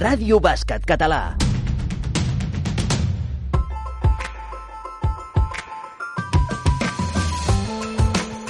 Ràdio Bàsquet Català.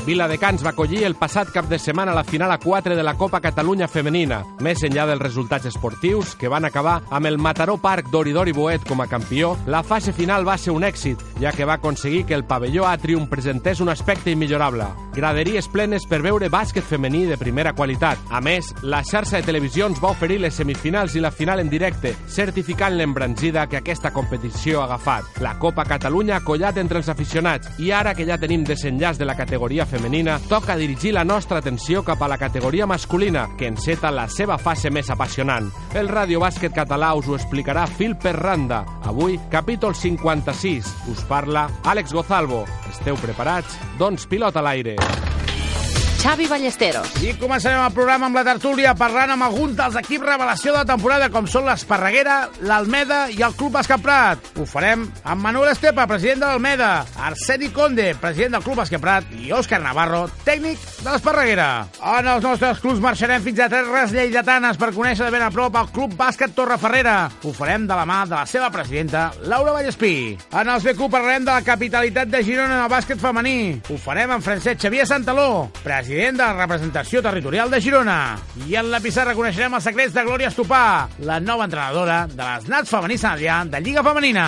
Viladecans va acollir el passat cap de setmana la final a 4 de la Copa Catalunya Femenina, més enllà dels resultats esportius, que van acabar amb el Mataró Parc d'Oridori Boet com a campió, la fase final va ser un èxit, ja que va aconseguir que el pavelló Atrium presentés un aspecte immillorable. Graderies plenes per veure bàsquet femení de primera qualitat. A més, la xarxa de televisions va oferir les semifinals i la final en directe, certificant l'embranzida que aquesta competició ha agafat. La Copa Catalunya ha collat entre els aficionats i ara que ja tenim desenllaç de la categoria femenina, toca dirigir la nostra atenció cap a la categoria masculina, que enceta la seva fase més apassionant. El Ràdio Bàsquet Català us ho explicarà fil per randa. Avui, capítol 56. Us parla Àlex Gozalvo. Esteu preparats? Doncs pilota l'aire. Xavi Ballesteros. I començarem el programa amb la tertúlia parlant amb alguns dels equips revelació de la temporada com són l'Esparreguera, l'Almeda i el Club Bàsquet Prat. Ho farem amb Manuel Estepa, president de l'Almeda, Arseni Conde, president del Club Bàsquet Prat i Òscar Navarro, tècnic de l'Esparreguera. En els nostres clubs marxarem fins a Terres Lleidatanes per conèixer de ben a prop el Club Bàsquet Torreferrera. Ho farem de la mà de la seva presidenta, Laura Vallespí. En els BQ parlarem de la capitalitat de Girona en el bàsquet femení. Ho farem amb Francesc Xavier Santaló, president president de la representació territorial de Girona. I en la pissarra coneixerem els secrets de Glòria Estupà, la nova entrenadora de les Nats Femení Sant Adrià de Lliga Femenina.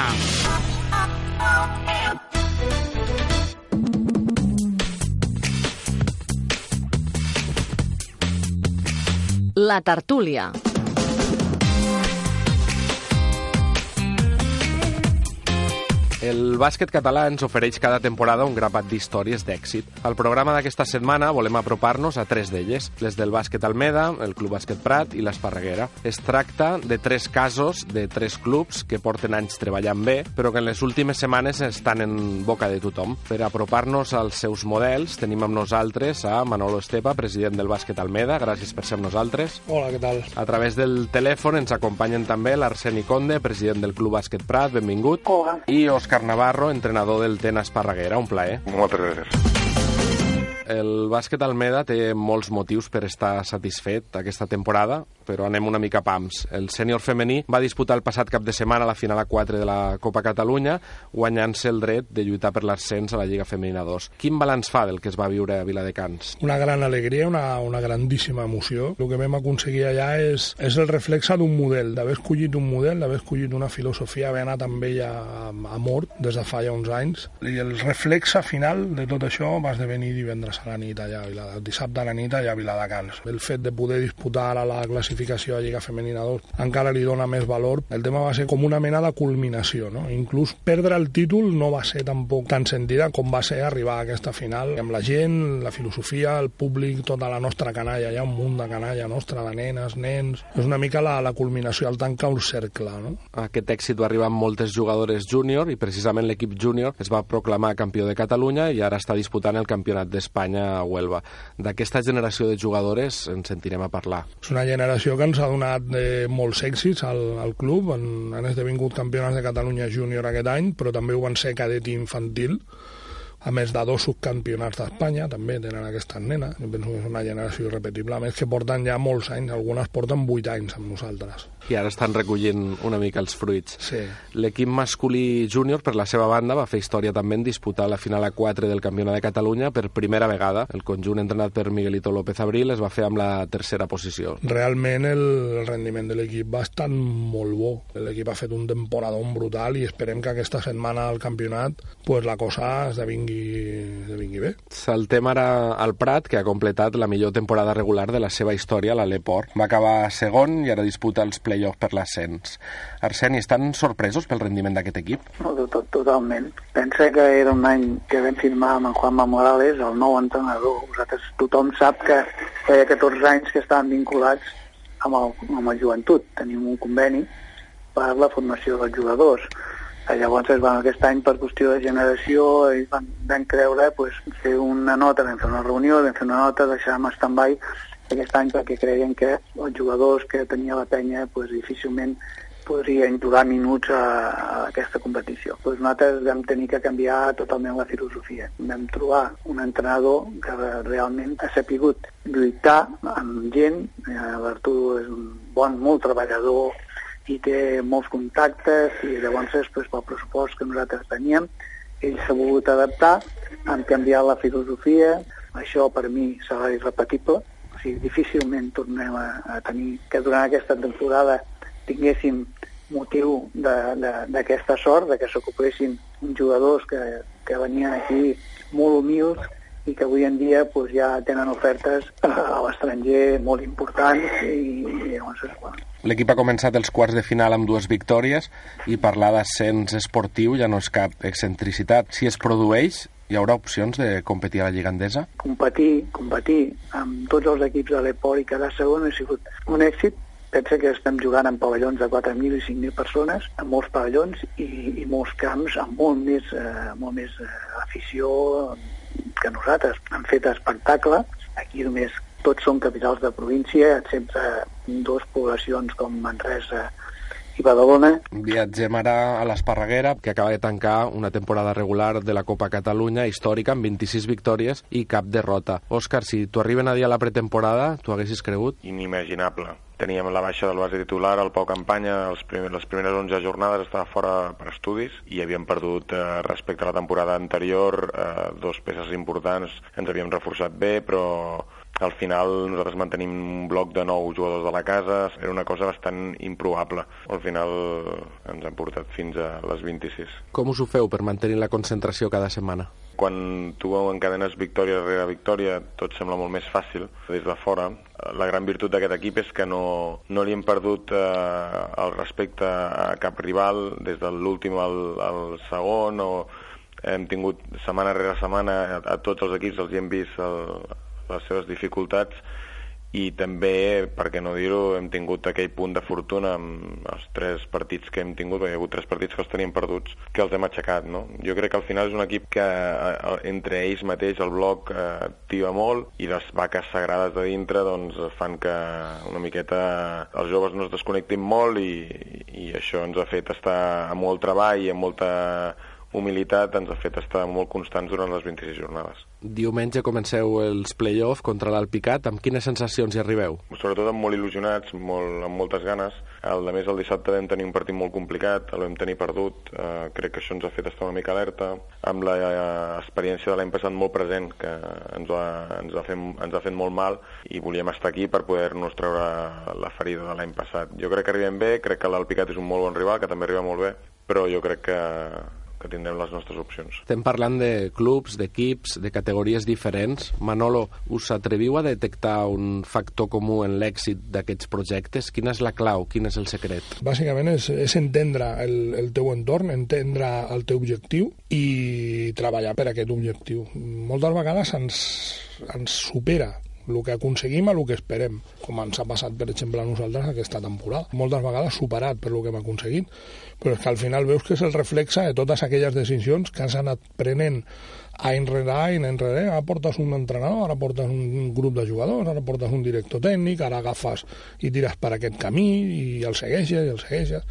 La tertúlia. El bàsquet català ens ofereix cada temporada un grapat d'històries d'èxit. Al programa d'aquesta setmana volem apropar-nos a tres d'elles, les del bàsquet Almeda, el Club Bàsquet Prat i l'Esparreguera. Es tracta de tres casos de tres clubs que porten anys treballant bé, però que en les últimes setmanes estan en boca de tothom. Per apropar-nos als seus models, tenim amb nosaltres a Manolo Estepa, president del bàsquet Almeda. Gràcies per ser amb nosaltres. Hola, què tal? A través del telèfon ens acompanyen també l'Arseni Conde, president del Club Bàsquet Prat, benvingut. Hola. I Òscar Navarro, entrenador del Tena Esparreguera. Un plaer. Moltes gràcies. El bàsquet Almeda té molts motius per estar satisfet aquesta temporada, però anem una mica pams. El sènior femení va disputar el passat cap de setmana la final a 4 de la Copa Catalunya, guanyant-se el dret de lluitar per l'ascens a la Lliga Femenina 2. Quin balanç fa del que es va viure a Viladecans? Una gran alegria, una, una grandíssima emoció. El que vam aconseguir allà és, és el reflexe d'un model, d'haver escollit un model, d'haver escollit una filosofia, haver anat amb ella a, a mort des de fa ja uns anys. I el reflexe final de tot això va esdevenir divendres a la nit allà, a dissabte a la nit allà a Viladecans. El fet de poder disputar ara la classificació a Lliga Femenina 2 encara li dona més valor. El tema va ser com una mena de culminació, no? Inclús perdre el títol no va ser tampoc tan sentida com va ser arribar a aquesta final amb la gent, la filosofia, el públic, tota la nostra canalla, hi ha un munt de canalla nostra, de nenes, nens... És una mica la, la culminació, el tancar un cercle, no? Aquest èxit va arribar amb moltes jugadores júnior i precisament l'equip júnior es va proclamar campió de Catalunya i ara està disputant el campionat d'Espanya a Huelva. D'aquesta generació de jugadores en sentirem a parlar. És una generació que ens ha donat eh, molts èxits al, al club. Han, han esdevingut campionats de Catalunya júnior aquest any, però també ho van ser cadet infantil a més de dos subcampionats d'Espanya, també tenen aquestes nenes. Jo penso que és una generació irrepetible, a més que porten ja molts anys, algunes porten vuit anys amb nosaltres. I ara estan recollint una mica els fruits. Sí. L'equip masculí júnior, per la seva banda, va fer història també en disputar la final a 4 del Campionat de Catalunya per primera vegada. El conjunt entrenat per Miguelito López Abril es va fer amb la tercera posició. Realment el, rendiment de l'equip va estar molt bo. L'equip ha fet un temporador brutal i esperem que aquesta setmana al campionat pues, la cosa esdevingui, esdevingui bé. Saltem ara al Prat, que ha completat la millor temporada regular de la seva història a l'Aleport. Va acabar segon i ara disputa els play-offs per l'ascens. Arseni, estan sorpresos pel rendiment d'aquest equip? No, tot, totalment. Pensa que era un any que vam firmar amb en Juanma Morales, el nou entrenador. Vosaltres, tothom sap que feia 14 anys que estaven vinculats amb el, amb el joventut. Tenim un conveni per la formació dels jugadors. Eh, Llavors, van, aquest any, per qüestió de generació, ells van, van creure pues, fer una nota, vam fer una reunió, vam fer una nota, deixàvem stand-by aquest any perquè creien que els jugadors que tenia la penya pues, difícilment podrien jugar minuts a, a aquesta competició. Pues nosaltres vam tenir que canviar totalment la filosofia. Vam trobar un entrenador que realment ha sapigut lluitar amb gent. Eh, L'Arturo és un bon, molt treballador, i té molts contactes i llavors pues, pel pressupost que nosaltres teníem ell s'ha volgut adaptar, han canviat la filosofia, això per mi serà irrepetible, o sigui, difícilment tornem a, a tenir que durant aquesta temporada tinguéssim motiu d'aquesta sort, de que s'ocupessin jugadors que, que venien aquí molt humils i que avui en dia pues, ja tenen ofertes a l'estranger molt importants i, i llavors, bueno, L'equip ha començat els quarts de final amb dues victòries i parlar d'ascens esportiu ja no és cap excentricitat. Si es produeix, hi haurà opcions de competir a la Lliga Endesa? Competir, competir amb tots els equips de l'Eport i cada segon ha sigut un èxit. Pensa que estem jugant en pavellons de 4.000 i 5.000 persones, en molts pavellons i, i molts camps amb molt més, eh, molt més eh, afició que nosaltres. Han fet espectacle. Aquí només tots són capitals de província, excepte dues poblacions com Manresa i Badalona. Viatgem ara a l'Esparreguera, que acaba de tancar una temporada regular de la Copa Catalunya històrica amb 26 victòries i cap derrota. Òscar, si t'ho arriben a dir a la pretemporada, t'ho haguessis cregut? Inimaginable. Teníem la baixa del base titular, el Pau Campanya, els primer, les primeres 11 jornades estava fora per estudis i havíem perdut eh, respecte a la temporada anterior eh, dos peces importants, ens havíem reforçat bé, però al final nosaltres mantenim un bloc de nou jugadors de la casa, era una cosa bastant improbable. Al final ens han portat fins a les 26. Com us ho feu per mantenir la concentració cada setmana? Quan tu encadenes victòria rere victòria, tot sembla molt més fàcil des de fora. La gran virtut d'aquest equip és que no, no li hem perdut eh, el respecte a cap rival des de l'últim al, al segon o hem tingut setmana rere setmana a, a tots els equips els hi hem vist el, les seves dificultats i també, per què no dir-ho, hem tingut aquell punt de fortuna amb els tres partits que hem tingut, perquè hi ha hagut tres partits que els teníem perduts, que els hem aixecat, no? Jo crec que al final és un equip que eh, entre ells mateix el bloc eh, activa molt i les vaques sagrades de dintre doncs fan que una miqueta els joves no es desconnectin molt i, i això ens ha fet estar amb molt treball i amb molta humilitat ens ha fet estar molt constants durant les 26 jornades. Diumenge comenceu els play-off contra l'Alpicat. Amb quines sensacions hi arribeu? Sobretot amb molt il·lusionats, molt, amb moltes ganes. El de més, el dissabte vam tenir un partit molt complicat, el vam tenir perdut. Eh, crec que això ens ha fet estar una mica alerta. Amb l'experiència de l'any passat molt present, que ens ha, ens, ha fet, ens ha fet molt mal, i volíem estar aquí per poder-nos treure la ferida de l'any passat. Jo crec que arribem bé, crec que l'Alpicat és un molt bon rival, que també arriba molt bé, però jo crec que, que tindrem les nostres opcions. Estem parlant de clubs, d'equips, de categories diferents. Manolo, us atreviu a detectar un factor comú en l'èxit d'aquests projectes? Quina és la clau? Quin és el secret? Bàsicament és, és entendre el, el teu entorn, entendre el teu objectiu i treballar per aquest objectiu. Moltes vegades ens, ens supera el que aconseguim a el que esperem, com ens ha passat, per exemple, a nosaltres aquesta temporada. Moltes vegades superat per el que hem aconseguit, però és que al final veus que és el reflexe de totes aquelles decisions que has anat prenent any rere any, any rere ara portes un entrenador, ara portes un grup de jugadors, ara portes un director tècnic, ara agafes i tires per aquest camí i el segueixes i el segueixes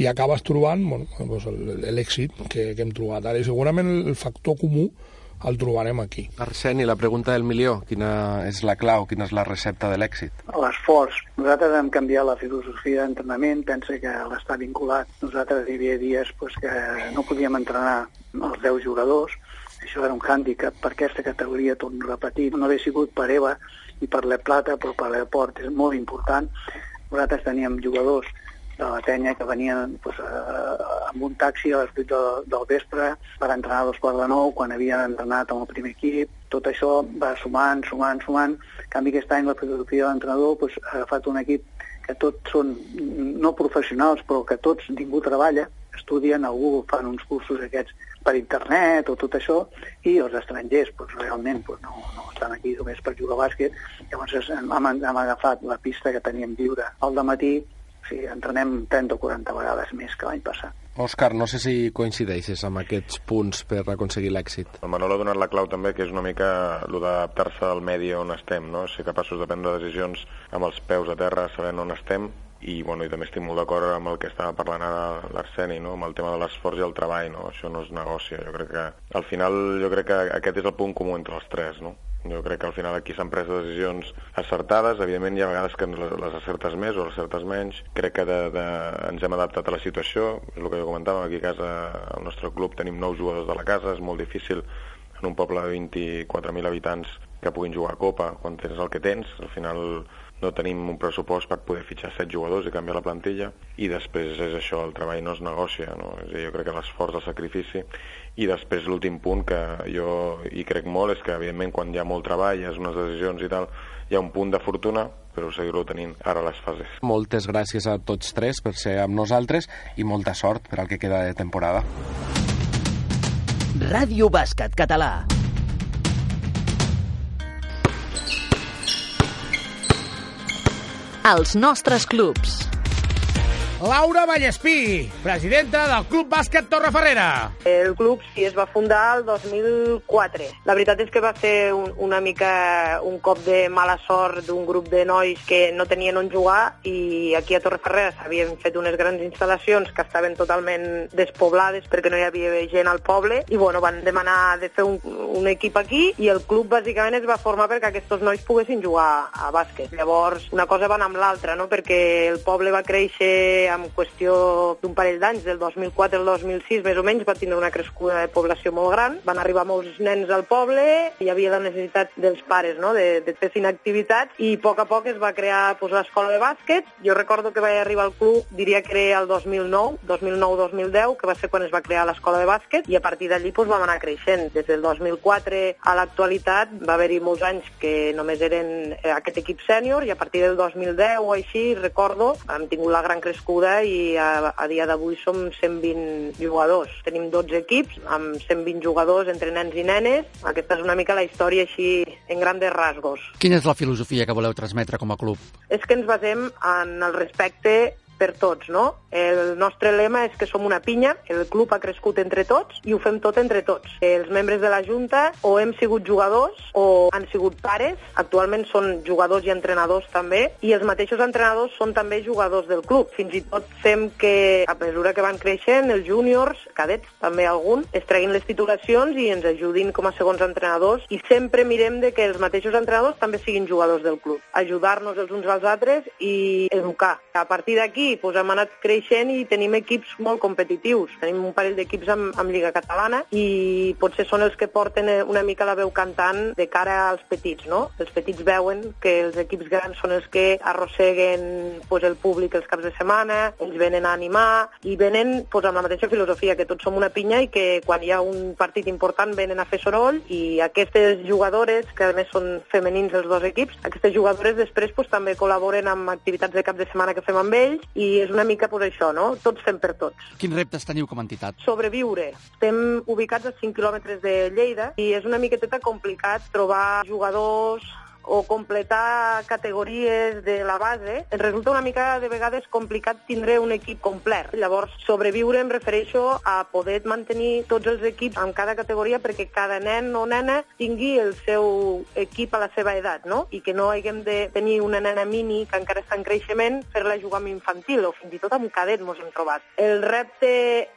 i acabes trobant bueno, doncs l'èxit que, que hem trobat ara i segurament el factor comú el trobarem aquí. Arseni, la pregunta del milió, quina és la clau, quina és la recepta de l'èxit? L'esforç. Nosaltres hem canviat la filosofia d'entrenament, pensa que l'està vinculat. Nosaltres hi havia dies pues, que no podíem entrenar els 10 jugadors, això era un hàndicap per aquesta categoria, torno a repetir, no hauria sigut per EVA i per la Plata, però per l'Eport és molt important. Nosaltres teníem jugadors de la penya que venien pues, eh, amb un taxi a les 8 del, del vespre per entrenar a dos quarts de nou quan havien entrenat amb el primer equip. Tot això va sumant, sumant, sumant. En canvi, aquest any la filosofia de l'entrenador pues, ha agafat un equip que tots són no professionals, però que tots ningú treballa, estudien, algú fan uns cursos aquests per internet o tot això, i els estrangers pues, realment pues, no, no estan aquí només per jugar a bàsquet. Llavors hem, hem agafat la pista que teníem lliure al matí sigui, entrenem 30 o 40 vegades més que l'any passat. Òscar, no sé si coincideixes amb aquests punts per aconseguir l'èxit. El Manol ha donat la clau també, que és una mica el d'adaptar-se al medi on estem, no? ser capaços de prendre decisions amb els peus a terra, sabent on estem, i, bueno, i també estic molt d'acord amb el que estava parlant ara l'Arseni, no? amb el tema de l'esforç i el treball, no? això no es negocia. Jo crec que, al final, jo crec que aquest és el punt comú entre els tres, no? Jo crec que al final aquí s'han pres decisions acertades, evidentment hi ha vegades que les acertes més o les acertes menys. Crec que de, de, ens hem adaptat a la situació, és el que jo comentava, aquí a casa, al nostre club tenim nou jugadors de la casa, és molt difícil en un poble de 24.000 habitants que puguin jugar a Copa quan tens el que tens. Al final no tenim un pressupost per poder fitxar set jugadors i canviar la plantilla i després és això, el treball no es negocia no? És dir, jo crec que l'esforç, el sacrifici i després l'últim punt que jo hi crec molt és que evidentment quan hi ha molt treball, hi ha unes decisions i tal hi ha un punt de fortuna però seguir-ho tenint ara a les fases. Moltes gràcies a tots tres per ser amb nosaltres i molta sort per al que queda de temporada. Ràdio Bàsquet Català. Els nostres clubs. Laura Vallespí, presidenta del Club Bàsquet Torreferrera. El club sí es va fundar el 2004. La veritat és que va ser un, una mica un cop de mala sort d'un grup de nois que no tenien on jugar i aquí a Torreferrera s'havien fet unes grans instal·lacions que estaven totalment despoblades perquè no hi havia gent al poble i bueno, van demanar de fer un, un equip aquí i el club bàsicament es va formar perquè aquests nois poguessin jugar a bàsquet. Llavors una cosa va anar amb l'altra, no? perquè el poble va créixer en qüestió d'un parell d'anys, del 2004 al 2006 més o menys, va tindre una crescuda de població molt gran, van arribar molts nens al poble, hi havia la necessitat dels pares no? de, de fer activitats i a poc a poc es va crear pues, l'escola de bàsquet. Jo recordo que vaig arribar al club, diria que era el 2009, 2009-2010, que va ser quan es va crear l'escola de bàsquet i a partir d'allí pues, vam anar creixent. Des del 2004 a l'actualitat va haver-hi molts anys que només eren eh, aquest equip sènior i a partir del 2010 o així, recordo, hem tingut la gran crescuda caiguda i a, a dia d'avui som 120 jugadors. Tenim 12 equips amb 120 jugadors entre nens i nenes. Aquesta és una mica la història així en grandes rasgos. Quina és la filosofia que voleu transmetre com a club? És que ens basem en el respecte per tots, no? El nostre lema és que som una pinya, el club ha crescut entre tots i ho fem tot entre tots. Els membres de la Junta o hem sigut jugadors o han sigut pares, actualment són jugadors i entrenadors també, i els mateixos entrenadors són també jugadors del club. Fins i tot fem que, a mesura que van creixent, els júniors, cadets, també algun, es treguin les titulacions i ens ajudin com a segons entrenadors i sempre mirem de que els mateixos entrenadors també siguin jugadors del club. Ajudar-nos els uns als altres i educar. A partir d'aquí pues, hem anat creixent i tenim equips molt competitius. Tenim un parell d'equips amb, amb Lliga Catalana i potser són els que porten eh, una mica la veu cantant de cara als petits, no? Els petits veuen que els equips grans són els que arrosseguen pues, el públic els caps de setmana, ens venen a animar i venen pues, amb la mateixa filosofia, que tots som una pinya i que quan hi ha un partit important venen a fer soroll i aquestes jugadores, que a més són femenins els dos equips, aquestes jugadores després pues, també col·laboren amb activitats de cap de setmana que fem amb ells és una mica pues, això, no? Tots fem per tots. Quins reptes teniu com a entitat? Sobreviure. Estem ubicats a 5 quilòmetres de Lleida i és una miqueteta complicat trobar jugadors o completar categories de la base, resulta una mica de vegades complicat tindre un equip complet. Llavors, sobreviure em refereixo a poder mantenir tots els equips en cada categoria perquè cada nen o nena tingui el seu equip a la seva edat, no? I que no haguem de tenir una nena mini que encara està en creixement, fer-la jugar amb infantil o fins i tot amb cadet mos hem trobat. El repte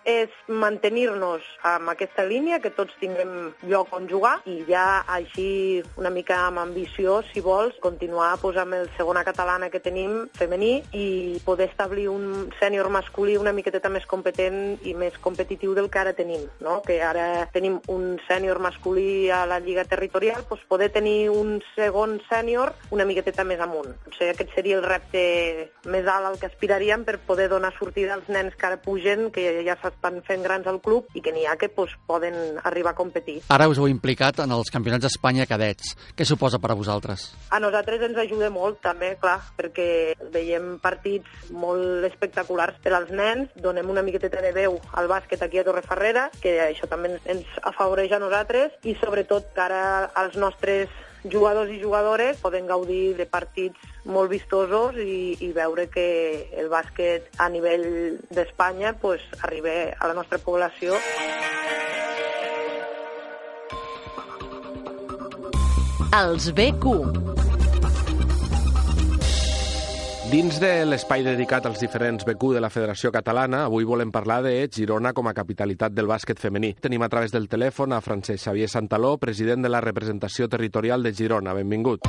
és mantenir-nos amb aquesta línia, que tots tinguem lloc on jugar i ja així una mica amb ambició si vols, continuar pues, amb el segona catalana que tenim, femení, i poder establir un sènior masculí una miqueteta més competent i més competitiu del que ara tenim, no? que ara tenim un sènior masculí a la Lliga Territorial, pues, poder tenir un segon sènior una miqueteta més amunt. Potser aquest seria el repte més alt al que aspiraríem per poder donar sortida als nens que ara pugen, que ja s'estan fent grans al club i que n'hi ha que pues, poden arribar a competir. Ara us heu implicat en els campionats d'Espanya cadets. Què suposa per a vosaltres? Vosaltres? A nosaltres ens ajuda molt, també, clar, perquè veiem partits molt espectaculars per als nens, donem una miqueta de veu al bàsquet aquí a Torreferrera, que això també ens afavoreix a nosaltres, i sobretot cara als nostres jugadors i jugadores poden gaudir de partits molt vistosos i, i veure que el bàsquet a nivell d'Espanya pues, arriba a la nostra població. Els BQ. Dins de l'espai dedicat als diferents BQ de la Federació Catalana, avui volem parlar de Girona com a capitalitat del bàsquet femení. Tenim a través del telèfon a Francesc Xavier Santaló, president de la representació territorial de Girona. Benvingut.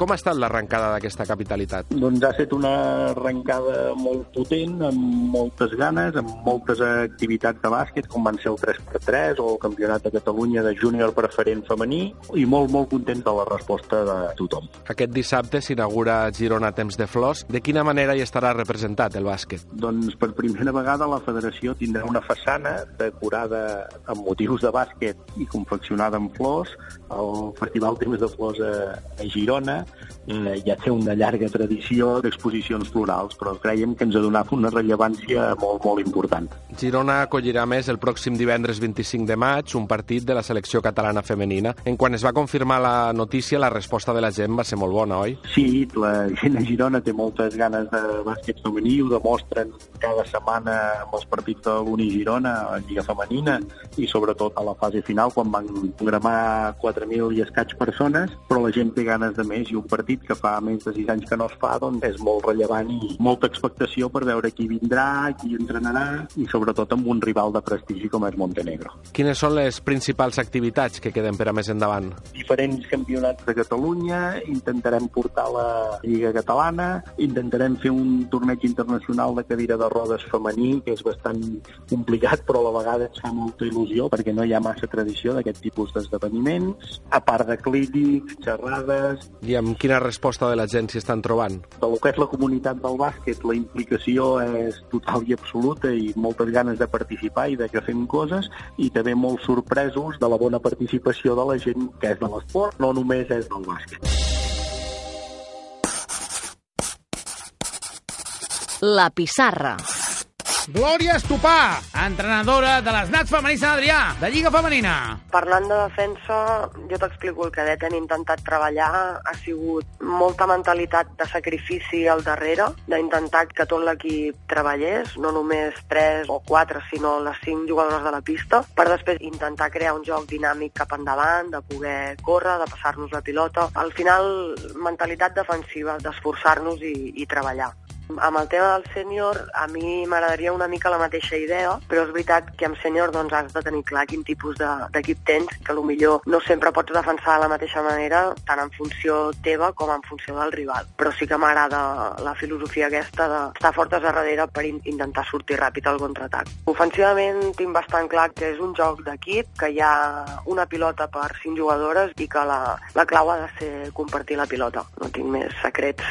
Com ha estat l'arrencada d'aquesta capitalitat? Doncs ha estat una arrencada molt potent, amb moltes ganes, amb moltes activitats de bàsquet, com van ser el 3x3 o el Campionat de Catalunya de júnior preferent femení, i molt, molt contents de la resposta de tothom. Aquest dissabte s'inaugura Girona Temps de Flors. De quina manera hi estarà representat el bàsquet? Doncs per primera vegada la federació tindrà una façana decorada amb motius de bàsquet i confeccionada amb flors. El Festival Temps de Flors a, a Girona eh, ja té una llarga tradició d'exposicions florals, però creiem que ens ha donat una rellevància molt, molt important. Girona acollirà més el pròxim divendres 25 de maig un partit de la selecció catalana femenina. En quan es va confirmar la notícia, la resposta de la gent va ser molt bona, oi? Sí, la gent a Girona té moltes ganes de bàsquet femení, ho demostren cada setmana amb els partits de l'Uni Girona, a la Lliga Femenina, i sobretot a la fase final, quan van programar 4.000 i escaig persones, però la gent té ganes de més i un partit que fa més de 6 anys que no es fa doncs és molt rellevant i molta expectació per veure qui vindrà, qui entrenarà i sobretot amb un rival de prestigi com és Montenegro. Quines són les principals activitats que queden per a més endavant? Diferents campionats de Catalunya, intentarem portar la Lliga Catalana, intentarem fer un torneig internacional de cadira de rodes femení, que és bastant complicat, però a la vegada ens fa molta il·lusió perquè no hi ha massa tradició d'aquest tipus d'esdeveniments, a part de clínics, xerrades, I amb quina resposta de la gent s'hi estan trobant? del que és la comunitat del bàsquet, la implicació és total i absoluta i moltes ganes de participar i de que fem coses i també molt sorpresos de la bona participació de la gent que és de l'esport, no només és del bàsquet. La pissarra. Glòria Estupà, entrenadora de les Nats Femenins Sant Adrià, de Lliga Femenina. Parlant de defensa, jo t'explico el que det hem intentat treballar. Ha sigut molta mentalitat de sacrifici al darrere, d'intentar que tot l'equip treballés, no només 3 o 4, sinó les 5 jugadores de la pista, per després intentar crear un joc dinàmic cap endavant, de poder córrer, de passar-nos la pilota. Al final, mentalitat defensiva, d'esforçar-nos i, i treballar. Amb el tema del sènior, a mi m'agradaria una mica la mateixa idea, però és veritat que amb sènior doncs, has de tenir clar quin tipus de- d'equip tens, que millor no sempre pots defensar de la mateixa manera, tant en funció teva com en funció del rival. Però sí que m'agrada la filosofia aquesta d'estar fortes a darrere per in intentar sortir ràpid al contraatac. Ofensivament tinc bastant clar que és un joc d'equip, que hi ha una pilota per cinc jugadores i que la, la clau ha de ser compartir la pilota. No tinc més secrets.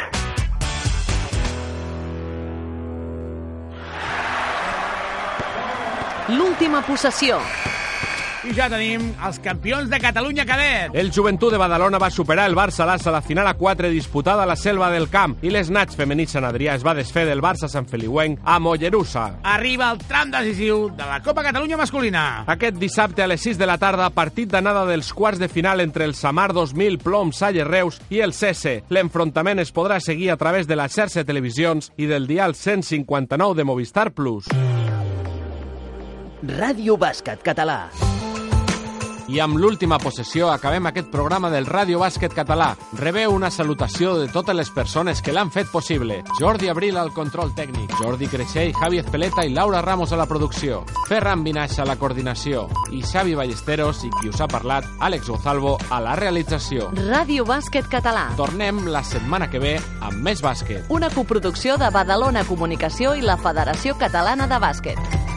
L'última possessió. I ja tenim els campions de Catalunya cadet. El Joventut de Badalona va superar el Barça Lassa a la final a 4 disputada a la selva del camp i les Nats femení Sant Adrià es va desfer del Barça Sant Feliuenc a Mollerussa. Arriba el tram decisiu de la Copa Catalunya masculina. Aquest dissabte a les 6 de la tarda, partit d'anada dels quarts de final entre el Samar 2000 Plom Salle Reus i el CS. L'enfrontament es podrà seguir a través de la xarxa de televisions i del dial 159 de Movistar Plus. Ràdio Bàsquet Català. I amb l'última possessió acabem aquest programa del Ràdio Bàsquet Català. Rebeu una salutació de totes les persones que l'han fet possible. Jordi Abril al control tècnic, Jordi Creixell, Javi Espeleta i Laura Ramos a la producció, Ferran Vinaix a la coordinació i Xavi Ballesteros i qui us ha parlat, Àlex Gozalvo, a la realització. Ràdio Bàsquet Català. Tornem la setmana que ve amb més bàsquet. Una coproducció de Badalona Comunicació i la Federació Catalana de Bàsquet.